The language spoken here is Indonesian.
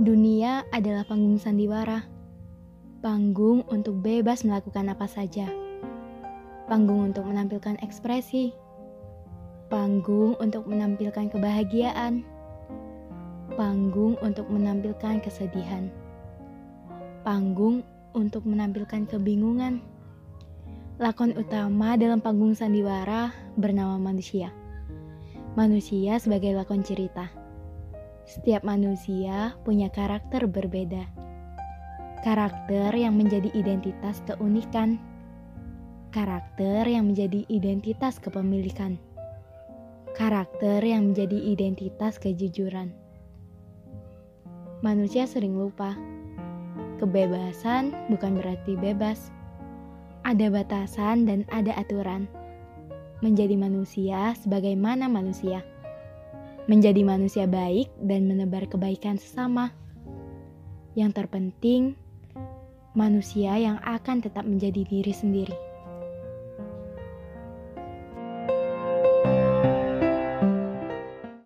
Dunia adalah panggung sandiwara. Panggung untuk bebas melakukan apa saja. Panggung untuk menampilkan ekspresi. Panggung untuk menampilkan kebahagiaan. Panggung untuk menampilkan kesedihan. Panggung untuk menampilkan kebingungan. Lakon utama dalam panggung sandiwara bernama manusia. Manusia sebagai lakon cerita. Setiap manusia punya karakter berbeda. Karakter yang menjadi identitas keunikan. Karakter yang menjadi identitas kepemilikan. Karakter yang menjadi identitas kejujuran. Manusia sering lupa. Kebebasan bukan berarti bebas. Ada batasan dan ada aturan. Menjadi manusia sebagaimana manusia menjadi manusia baik dan menebar kebaikan sesama. Yang terpenting, manusia yang akan tetap menjadi diri sendiri.